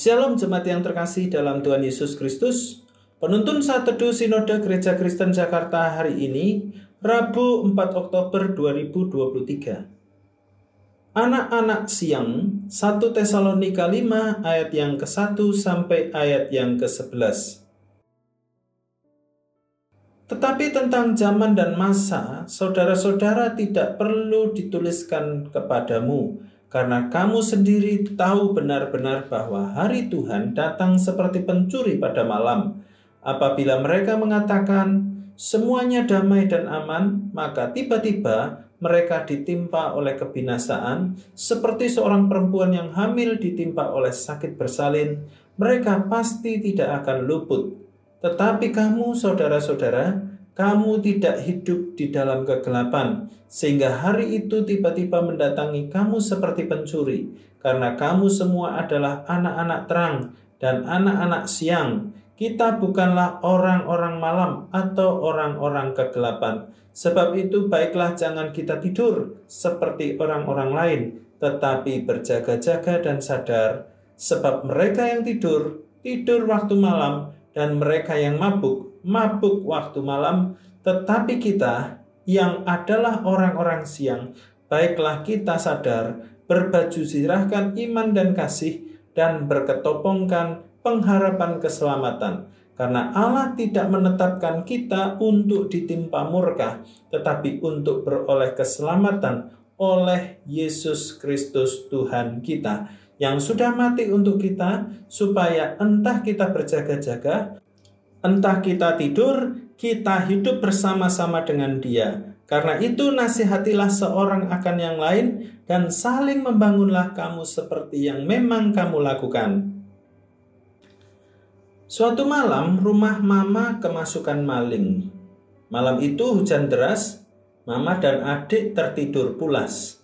Shalom jemaat yang terkasih dalam Tuhan Yesus Kristus. Penuntun saat teduh Sinode Gereja Kristen Jakarta hari ini, Rabu 4 Oktober 2023. Anak-anak siang, 1 Tesalonika 5 ayat yang ke-1 sampai ayat yang ke-11. Tetapi tentang zaman dan masa, saudara-saudara tidak perlu dituliskan kepadamu, karena kamu sendiri tahu benar-benar bahwa hari Tuhan datang seperti pencuri pada malam. Apabila mereka mengatakan semuanya damai dan aman, maka tiba-tiba mereka ditimpa oleh kebinasaan, seperti seorang perempuan yang hamil ditimpa oleh sakit bersalin. Mereka pasti tidak akan luput. Tetapi kamu, saudara-saudara, kamu tidak hidup di dalam kegelapan, sehingga hari itu tiba-tiba mendatangi kamu seperti pencuri, karena kamu semua adalah anak-anak terang dan anak-anak siang. Kita bukanlah orang-orang malam atau orang-orang kegelapan. Sebab itu, baiklah, jangan kita tidur seperti orang-orang lain, tetapi berjaga-jaga dan sadar, sebab mereka yang tidur, tidur waktu malam, dan mereka yang mabuk, mabuk waktu malam, tetapi kita yang adalah orang-orang siang, baiklah kita sadar, berbaju zirahkan iman dan kasih, dan berketopongkan pengharapan keselamatan. Karena Allah tidak menetapkan kita untuk ditimpa murka, tetapi untuk beroleh keselamatan oleh Yesus Kristus Tuhan kita yang sudah mati untuk kita, supaya entah kita berjaga-jaga Entah kita tidur, kita hidup bersama-sama dengan Dia. Karena itu, nasihatilah seorang akan yang lain, dan saling membangunlah kamu seperti yang memang kamu lakukan. Suatu malam, rumah Mama kemasukan maling. Malam itu hujan deras, Mama dan adik tertidur pulas.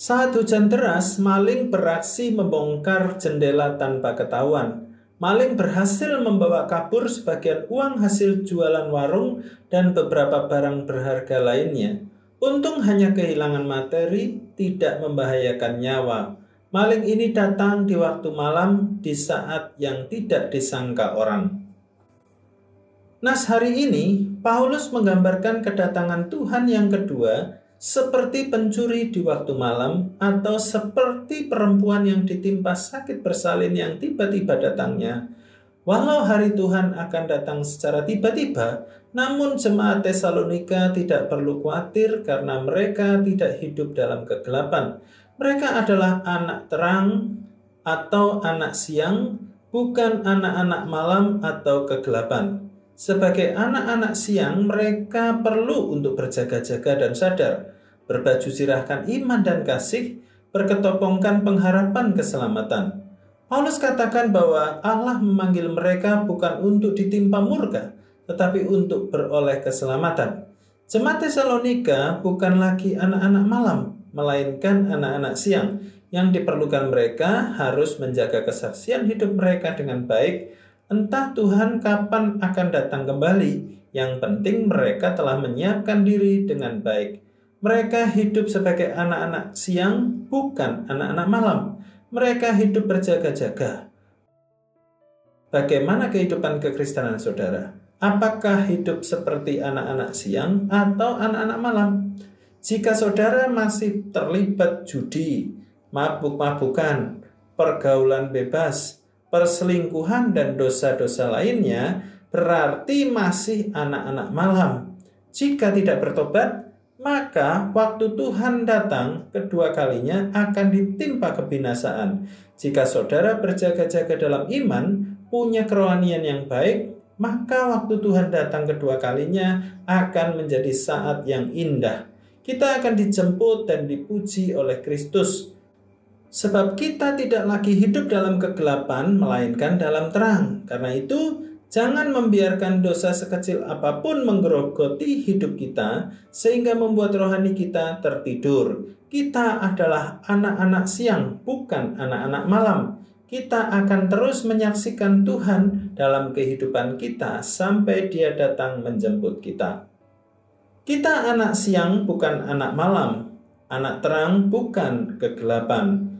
Saat hujan deras, maling beraksi membongkar jendela tanpa ketahuan. Maling berhasil membawa kabur sebagian uang hasil jualan warung dan beberapa barang berharga lainnya. Untung hanya kehilangan materi, tidak membahayakan nyawa. Maling ini datang di waktu malam di saat yang tidak disangka orang. Nas hari ini, Paulus menggambarkan kedatangan Tuhan yang kedua seperti pencuri di waktu malam, atau seperti perempuan yang ditimpa sakit bersalin yang tiba-tiba datangnya. Walau hari Tuhan akan datang secara tiba-tiba, namun jemaat Tesalonika tidak perlu khawatir karena mereka tidak hidup dalam kegelapan. Mereka adalah anak terang atau anak siang, bukan anak-anak malam atau kegelapan. Sebagai anak-anak siang, mereka perlu untuk berjaga-jaga dan sadar, berbaju sirahkan iman dan kasih, berketopongkan pengharapan keselamatan. Paulus katakan bahwa Allah memanggil mereka bukan untuk ditimpa murka, tetapi untuk beroleh keselamatan. Jemaat Tesalonika bukan lagi anak-anak malam, melainkan anak-anak siang. Yang diperlukan mereka harus menjaga kesaksian hidup mereka dengan baik Entah Tuhan kapan akan datang kembali, yang penting mereka telah menyiapkan diri dengan baik. Mereka hidup sebagai anak-anak siang, bukan anak-anak malam. Mereka hidup berjaga-jaga. Bagaimana kehidupan kekristenan saudara? Apakah hidup seperti anak-anak siang atau anak-anak malam? Jika saudara masih terlibat judi, mabuk-mabukan, pergaulan bebas, perselingkuhan dan dosa-dosa lainnya berarti masih anak-anak malam. Jika tidak bertobat, maka waktu Tuhan datang kedua kalinya akan ditimpa kebinasaan. Jika saudara berjaga-jaga dalam iman, punya kerohanian yang baik, maka waktu Tuhan datang kedua kalinya akan menjadi saat yang indah. Kita akan dijemput dan dipuji oleh Kristus Sebab kita tidak lagi hidup dalam kegelapan, melainkan dalam terang. Karena itu, jangan membiarkan dosa sekecil apa pun menggerogoti hidup kita, sehingga membuat rohani kita tertidur. Kita adalah anak-anak siang, bukan anak-anak malam. Kita akan terus menyaksikan Tuhan dalam kehidupan kita sampai Dia datang menjemput kita. Kita anak siang, bukan anak malam, anak terang, bukan kegelapan.